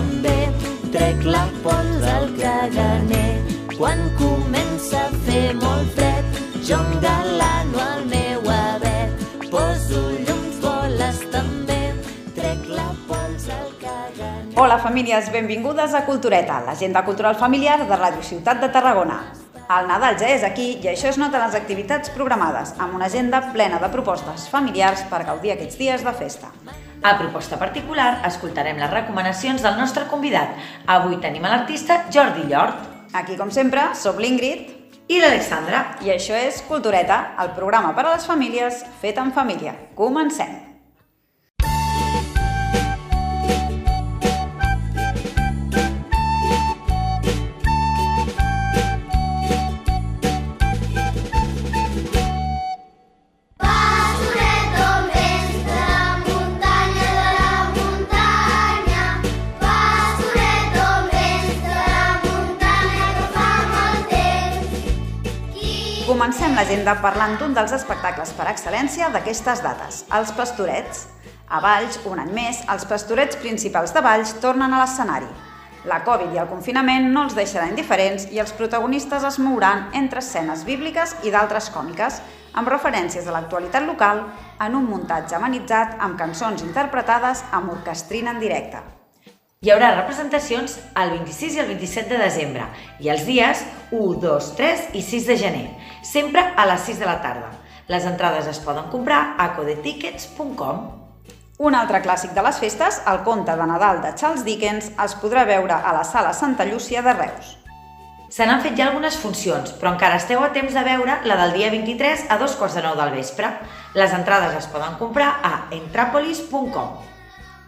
També, trec la pols al caganer. Quan comença a fer molt fred, jo engalano el meu abric. Poso llums boles també, trec la pols al caganer. Hola famílies, benvingudes a Cultureta, l'agenda cultural familiar de Ràdio Ciutat de Tarragona. El Nadal ja és aquí i això es nota en les activitats programades, amb una agenda plena de propostes familiars per gaudir aquests dies de festa. A proposta particular, escoltarem les recomanacions del nostre convidat. Avui tenim a l'artista Jordi Llort Aquí, com sempre, som l'Ingrid i l'Alexandra. i això és Cultureta, el programa per a les famílies fet en família. Comencem! Comencem l'agenda parlant d'un dels espectacles per excel·lència d'aquestes dates, els Pastorets. A Valls, un any més, els pastorets principals de Valls tornen a l'escenari. La Covid i el confinament no els deixarà indiferents i els protagonistes es mouran entre escenes bíbliques i d'altres còmiques, amb referències a l'actualitat local en un muntatge amenitzat amb cançons interpretades amb orquestrina en directe. Hi haurà representacions el 26 i el 27 de desembre i els dies 1, 2, 3 i 6 de gener, sempre a les 6 de la tarda. Les entrades es poden comprar a codetickets.com. Un altre clàssic de les festes, el conte de Nadal de Charles Dickens, es podrà veure a la Sala Santa Llúcia de Reus. Se n'han fet ja algunes funcions, però encara esteu a temps de veure la del dia 23 a dos quarts de nou del vespre. Les entrades es poden comprar a entrapolis.com.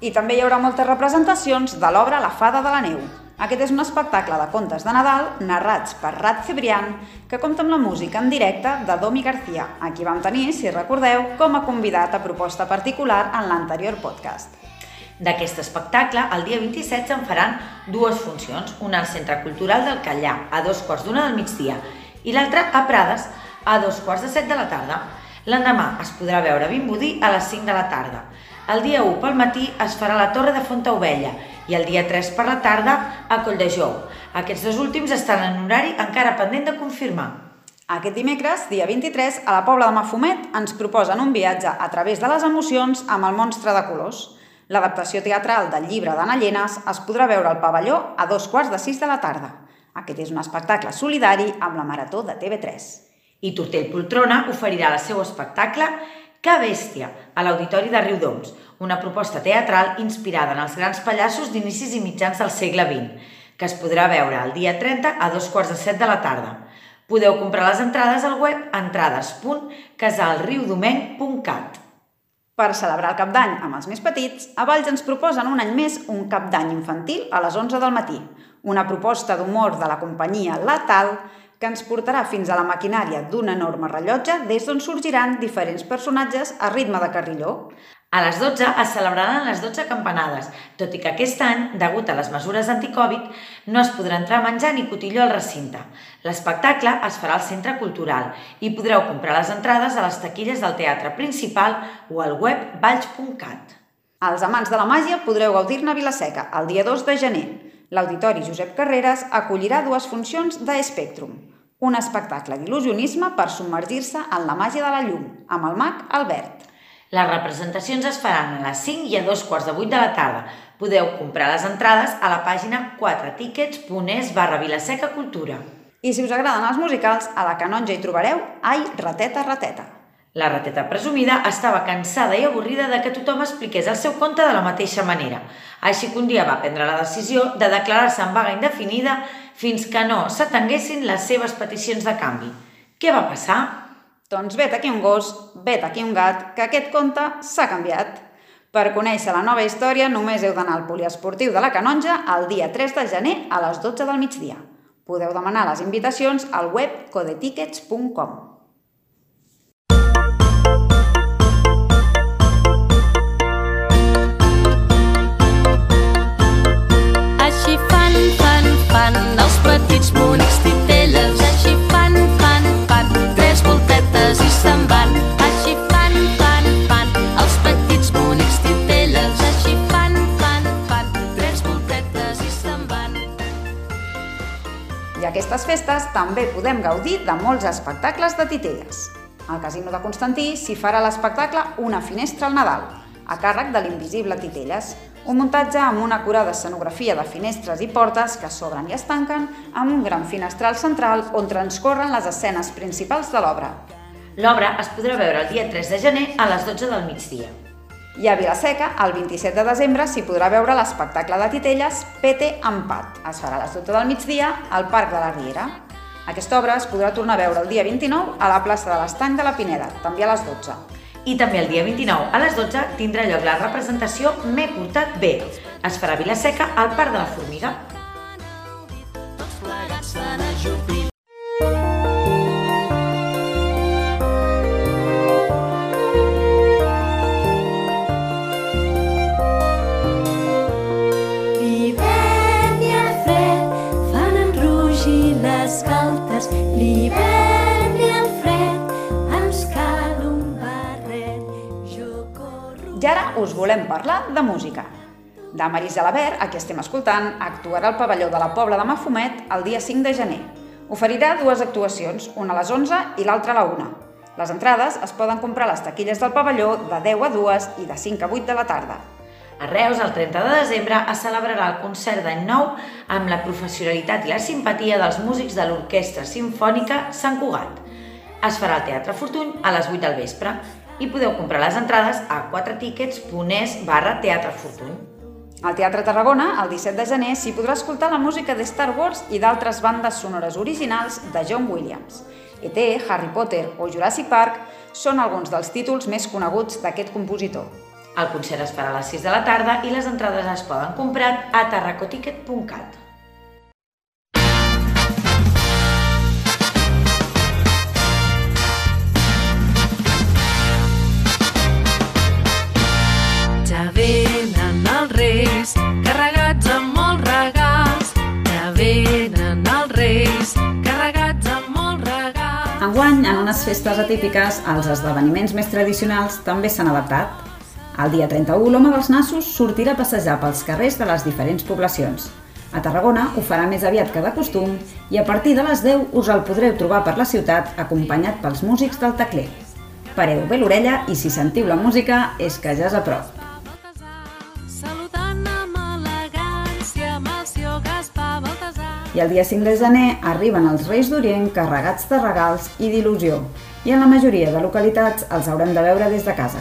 I també hi haurà moltes representacions de l'obra La fada de la neu. Aquest és un espectacle de contes de Nadal narrats per Rat Cebrián que compta amb la música en directe de Domi García, a qui vam tenir, si recordeu, com a convidat a proposta particular en l'anterior podcast. D'aquest espectacle, el dia 27 se'n faran dues funcions, una al Centre Cultural del Callà, a dos quarts d'una del migdia, i l'altra a Prades, a dos quarts de set de la tarda. L'endemà es podrà veure Vimbodí a les 5 de la tarda. El dia 1 pel matí es farà la Torre de Fontaubella i el dia 3 per la tarda a Colldejou. Aquests dos últims estan en horari encara pendent de confirmar. Aquest dimecres, dia 23, a la Pobla de Mafumet ens proposen un viatge a través de les emocions amb el monstre de colors. L'adaptació teatral del llibre d'Anna Llenes es podrà veure al pavelló a dos quarts de sis de la tarda. Aquest és un espectacle solidari amb la Marató de TV3. I Tortell Poltrona oferirà el seu espectacle Que bèstia a l'Auditori de Riudoms, una proposta teatral inspirada en els grans pallassos d'inicis i mitjans del segle XX, que es podrà veure el dia 30 a dos quarts de set de la tarda. Podeu comprar les entrades al web entrades.casalriudomenc.cat. Per celebrar el cap d'any amb els més petits, a Valls ens proposen un any més un cap d'any infantil a les 11 del matí, una proposta d'humor de la companyia La Tal que ens portarà fins a la maquinària d'un enorme rellotge des d'on sorgiran diferents personatges a ritme de carrilló. A les 12 es celebraran les 12 campanades, tot i que aquest any, degut a les mesures anticovid, no es podrà entrar a menjar ni cotilló al recinte. L'espectacle es farà al Centre Cultural i podreu comprar les entrades a les taquilles del teatre principal o al web valls.cat. Els amants de la màgia podreu gaudir-ne a Vilaseca el dia 2 de gener. L'Auditori Josep Carreras acollirà dues funcions de Spectrum, un espectacle d'il·lusionisme per submergir-se en la màgia de la llum, amb el mag Albert. Les representacions es faran a les 5 i a dos quarts de 8 de la tarda. Podeu comprar les entrades a la pàgina 4tickets.es barra Vilaseca Cultura. I si us agraden els musicals, a la Canonja hi trobareu Ai, rateta, rateta. La rateta presumida estava cansada i avorrida de que tothom expliqués el seu conte de la mateixa manera. Així que un dia va prendre la decisió de declarar-se en vaga indefinida fins que no s'atenguessin les seves peticions de canvi. Què va passar? Doncs vet aquí un gos, vet aquí un gat, que aquest conte s'ha canviat. Per conèixer la nova història només heu d'anar al poliesportiu de la Canonja el dia 3 de gener a les 12 del migdia. Podeu demanar les invitacions al web codetickets.com. petits bonics titelles. Així fan, fan, fan tres voltetes i se'n van. Així fan, fan, fan els petits bonics titelles. Així fan, fan, fan tres voltetes i se'n van. I aquestes festes també podem gaudir de molts espectacles de titelles. Al Casino de Constantí s'hi farà l'espectacle Una finestra al Nadal, a càrrec de l'Invisible Titelles, un muntatge amb una acurada escenografia de finestres i portes que s'obren i es tanquen amb un gran finestral central on transcorren les escenes principals de l'obra. L'obra es podrà veure el dia 3 de gener a les 12 del migdia. I a Vilaseca, el 27 de desembre, s'hi podrà veure l'espectacle de titelles Pete Empat. Es farà a les 12 del migdia al Parc de la Riera. Aquesta obra es podrà tornar a veure el dia 29 a la plaça de l'Estany de la Pineda, també a les 12. I també el dia 29 a les 12 tindrà lloc la representació M'he portat bé. Es farà Vilaseca al Parc de la Formiga. Tots plegats us volem parlar de música. De Marisa Labert, a qui estem escoltant, actuarà al pavelló de la Pobla de Mafumet el dia 5 de gener. Oferirà dues actuacions, una a les 11 i l'altra a la 1. Les entrades es poden comprar a les taquilles del pavelló de 10 a 2 i de 5 a 8 de la tarda. A Reus, el 30 de desembre, es celebrarà el concert d'any nou amb la professionalitat i la simpatia dels músics de l'Orquestra Simfònica Sant Cugat. Es farà al Teatre Fortuny a les 8 del vespre i podeu comprar les entrades a 4tickets.es barra Teatre Fortuny. Al Teatre Tarragona, el 17 de gener, s'hi podrà escoltar la música de Star Wars i d'altres bandes sonores originals de John Williams. E.T., Harry Potter o Jurassic Park són alguns dels títols més coneguts d'aquest compositor. El concert es farà a les 6 de la tarda i les entrades es poden comprar a tarracoticket.cat. Enguany, en unes festes atípiques, els esdeveniments més tradicionals també s'han adaptat. El dia 31, l'home dels nassos sortirà a passejar pels carrers de les diferents poblacions. A Tarragona ho farà més aviat que de costum i a partir de les 10 us el podreu trobar per la ciutat acompanyat pels músics del tecler. Pareu bé l'orella i si sentiu la música és que ja és a prop. I el dia 5 de gener arriben els Reis d'Orient carregats de regals i d'il·lusió i en la majoria de localitats els haurem de veure des de casa.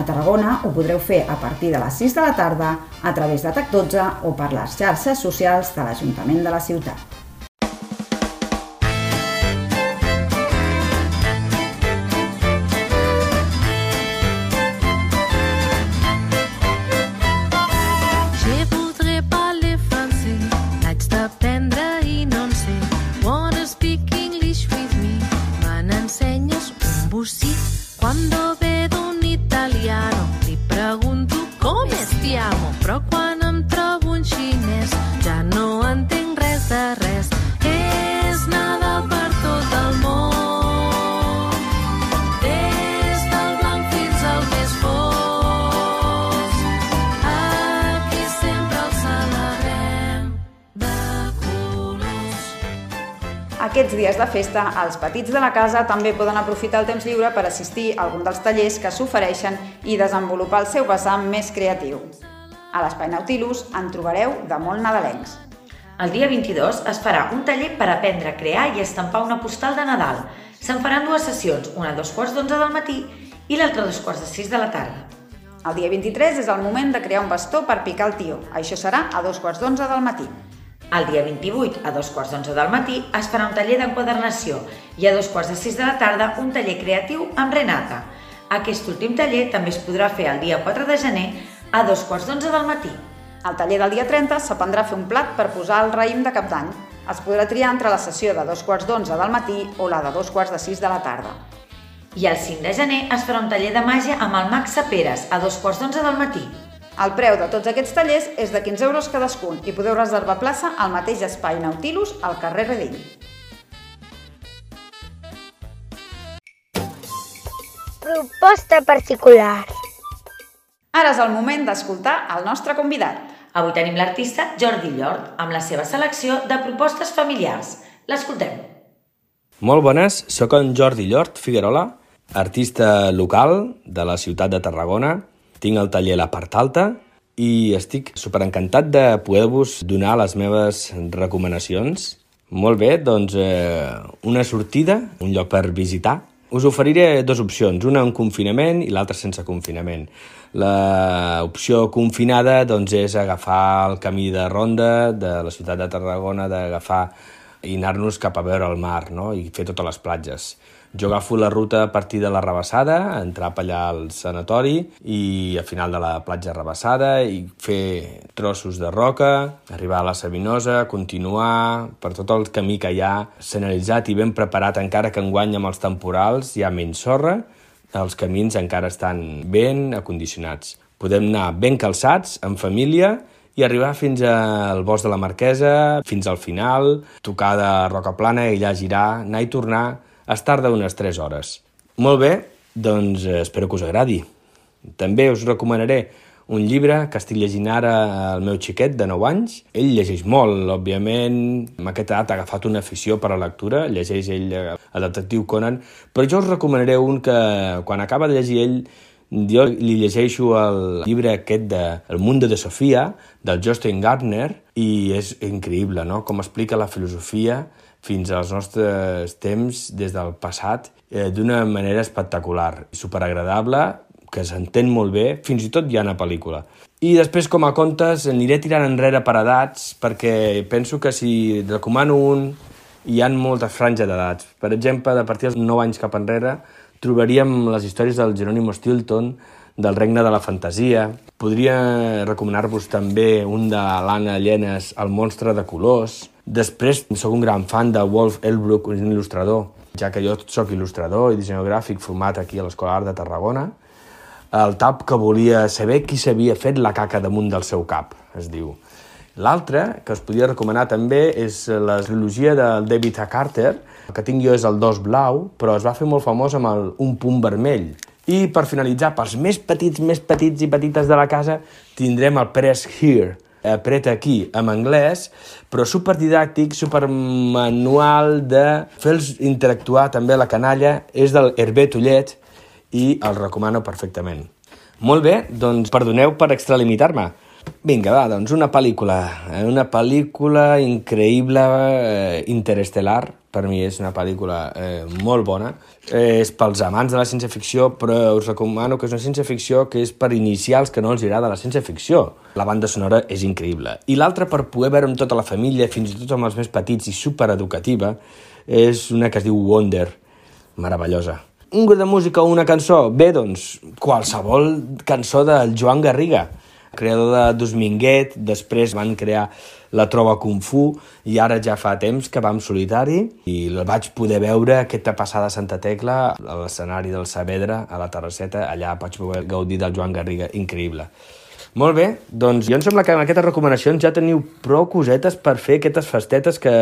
A Tarragona ho podreu fer a partir de les 6 de la tarda a través de TAC12 o per les xarxes socials de l'Ajuntament de la ciutat. Aquests dies de festa, els petits de la casa també poden aprofitar el temps lliure per assistir a algun dels tallers que s'ofereixen i desenvolupar el seu vessant més creatiu. A l'Espai Nautilus en trobareu de molt nadalencs. El dia 22 es farà un taller per aprendre a crear i estampar una postal de Nadal. Se'n faran dues sessions, una a dos quarts d'onze del matí i l'altra a dos quarts de sis de la tarda. El dia 23 és el moment de crear un bastó per picar el tio. Això serà a dos quarts d'onze del matí. El dia 28, a dos quarts d'onze del matí, es farà un taller d'enquadernació i a dos quarts de sis de la tarda un taller creatiu amb Renata. Aquest últim taller també es podrà fer el dia 4 de gener a dos quarts d'onze del matí. Al taller del dia 30 s'aprendrà a fer un plat per posar al raïm de cap d'any. Es podrà triar entre la sessió de dos quarts d'onze del matí o la de dos quarts de sis de la tarda. I el 5 de gener es farà un taller de màgia amb el Max Saperes a dos quarts d'onze del matí. El preu de tots aquests tallers és de 15 euros cadascun i podeu reservar plaça al mateix espai Nautilus al carrer Redell. Proposta particular. Ara és el moment d'escoltar el nostre convidat. Avui tenim l'artista Jordi Llort amb la seva selecció de propostes familiars. L'escoltem. Molt bones, sóc en Jordi Llort Figuerola, artista local de la ciutat de Tarragona. Tinc el taller La Part Alta i estic superencantat de poder-vos donar les meves recomanacions. Molt bé, doncs eh, una sortida, un lloc per visitar. Us oferiré dues opcions, una en confinament i l'altra sense confinament. La opció confinada doncs, és agafar el camí de ronda de la ciutat de Tarragona, d'agafar i anar-nos cap a veure el mar no? i fer totes les platges. Jo agafo la ruta a partir de la Rabassada, entrar allà al sanatori i al final de la platja Rabassada i fer trossos de roca, arribar a la Sabinosa, continuar per tot el camí que hi ha senyalitzat i ben preparat encara que enguany amb els temporals hi ha menys sorra, els camins encara estan ben acondicionats. Podem anar ben calçats, en família, i arribar fins al bosc de la Marquesa, fins al final, tocar de roca plana i allà girar, anar i tornar, es tarda unes 3 hores. Molt bé, doncs eh, espero que us agradi. També us recomanaré un llibre que estic llegint ara al meu xiquet de 9 anys. Ell llegeix molt, òbviament, amb aquesta edat ha agafat una afició per a la lectura, llegeix ell eh, el detectiu Conan, però jo us recomanaré un que quan acaba de llegir ell jo li llegeixo el llibre aquest de El mundo de Sofia, del Justin Gardner, i és increïble, no?, com explica la filosofia fins als nostres temps, des del passat, eh, d'una manera espectacular, superagradable, que s'entén molt bé, fins i tot hi ha una pel·lícula. I després, com a contes, aniré tirant enrere per edats, perquè penso que si recomano un, hi han moltes franges d'edats. Per exemple, de partir dels 9 anys cap enrere, trobaríem les històries del Jerónimo Stilton, del regne de la fantasia. Podria recomanar-vos també un de l'Anna Llenes, El monstre de colors. Després, sóc un gran fan de Wolf Elbrook, un il·lustrador, ja que jo sóc il·lustrador i dissenyador gràfic format aquí a l'Escola d'Art de Tarragona. El tap que volia saber qui s'havia fet la caca damunt del seu cap, es diu. L'altre, que us podia recomanar també, és la trilogia del David A. Carter. El que tinc jo és el dos blau, però es va fer molt famós amb el un punt vermell. I per finalitzar, pels més petits, més petits i petites de la casa, tindrem el Press Here, apreta aquí, en anglès, però superdidàctic, supermanual de fer-los interactuar també la canalla, és del Hervé Tullet i el recomano perfectament. Molt bé, doncs perdoneu per extralimitar-me. Vinga, va, doncs una pel·lícula, eh, una pel·lícula increïble, eh, interestel·lar, per mi és una pel·lícula eh, molt bona. Eh, és pels amants de la ciència-ficció, però us recomano que és una ciència-ficció que és per inicials que no els agrada la ciència-ficció. La banda sonora és increïble. I l'altra, per poder veure amb tota la família, fins i tot amb els més petits i supereducativa, és una que es diu Wonder, meravellosa. Un grup de música o una cançó? Bé, doncs, qualsevol cançó del Joan Garriga, creador de Dosminguet, després van crear la Trova Kung Fu i ara ja fa temps que va en solitari i el vaig poder veure aquesta passada Santa Tecla a l'escenari del Saavedra, a la Terrasseta, allà vaig poder gaudir del Joan Garriga, increïble. Molt bé, doncs jo em sembla que amb aquestes recomanacions ja teniu prou cosetes per fer aquestes festetes que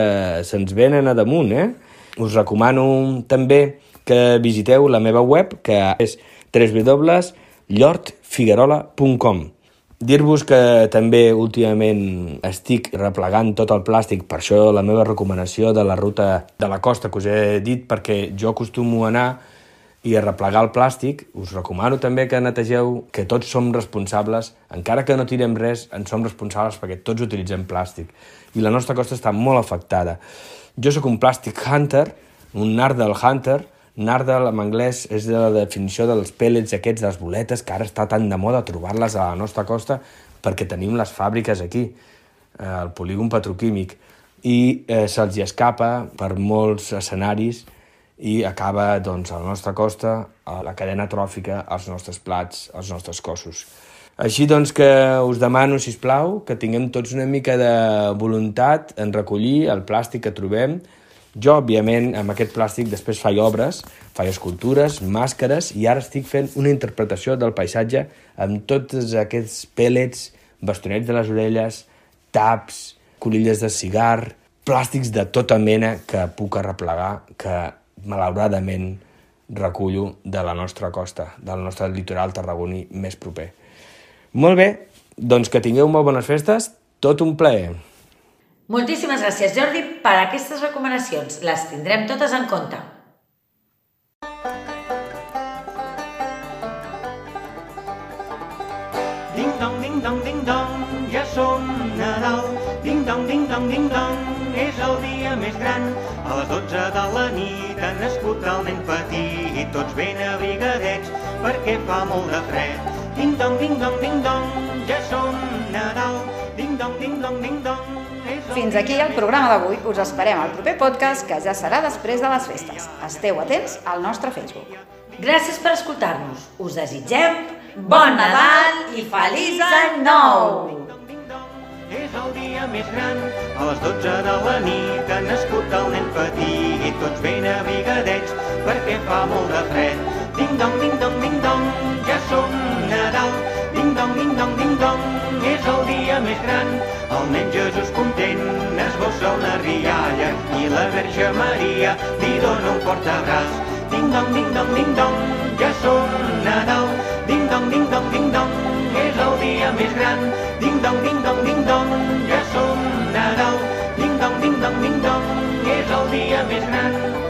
se'ns venen a damunt, eh? Us recomano també que visiteu la meva web, que és www.llortfiguerola.com. Dir-vos que també últimament estic replegant tot el plàstic, per això la meva recomanació de la ruta de la costa que us he dit, perquè jo acostumo a anar i a replegar el plàstic, us recomano també que netegeu, que tots som responsables, encara que no tirem res, en som responsables perquè tots utilitzem plàstic. I la nostra costa està molt afectada. Jo sóc un plàstic hunter, un nardal hunter, Nardal, en anglès, és de la definició dels pellets aquests, de les boletes, que ara està tan de moda trobar-les a la nostra costa perquè tenim les fàbriques aquí, eh, al polígon petroquímic, i eh, se'ls hi escapa per molts escenaris i acaba doncs, a la nostra costa a la cadena tròfica, als nostres plats, als nostres cossos. Així doncs que us demano, si plau, que tinguem tots una mica de voluntat en recollir el plàstic que trobem. Jo, òbviament, amb aquest plàstic després faig obres, faig escultures, màscares, i ara estic fent una interpretació del paisatge amb tots aquests pèl·lets, bastonets de les orelles, taps, colilles de cigar, plàstics de tota mena que puc arreplegar, que malauradament recullo de la nostra costa, del nostre litoral tarragoní més proper. Molt bé, doncs que tingueu molt bones festes, tot un plaer. Moltíssimes gràcies, Jordi, per aquestes recomanacions. Les tindrem totes en compte. Ding dong, ding dong, ding dong, ja som Nadal. Ding dong, ding dong, ding dong, és el dia més gran. A les 12 de la nit ha nascut el nen petit, tots ben abrigadets perquè fa molt de fred. Ding dong, ding dong, ding dong, ja som Nadal. Ding dong, ding dong, ding dong, Fins aquí el programa d'avui. Us esperem al proper podcast, que ja serà després de les festes. Esteu atents al nostre Facebook. Gràcies per escoltar-nos. Us desitgem bon Nadal i feliç any nou! És el dia més gran. A les 12 de la nit ha nascut el nen petit, tots ben abrigadets perquè fa molt de fred. Ding dong, ding dong, ding dong, ja som Nadal. Dong, ding dong, ding dong, és el dia més gran. El nen Jesús content esbossa una rialla i la Verge Maria li dona un fort abraç. Ding dong, ding dong, ding dong, ja som Nadal. Ding dong, ding dong, ding dong, és el dia més gran. Ding dong, ding dong, ding dong, ja som Nadal. Ding dong, ding dong, ding dong, és el dia més gran.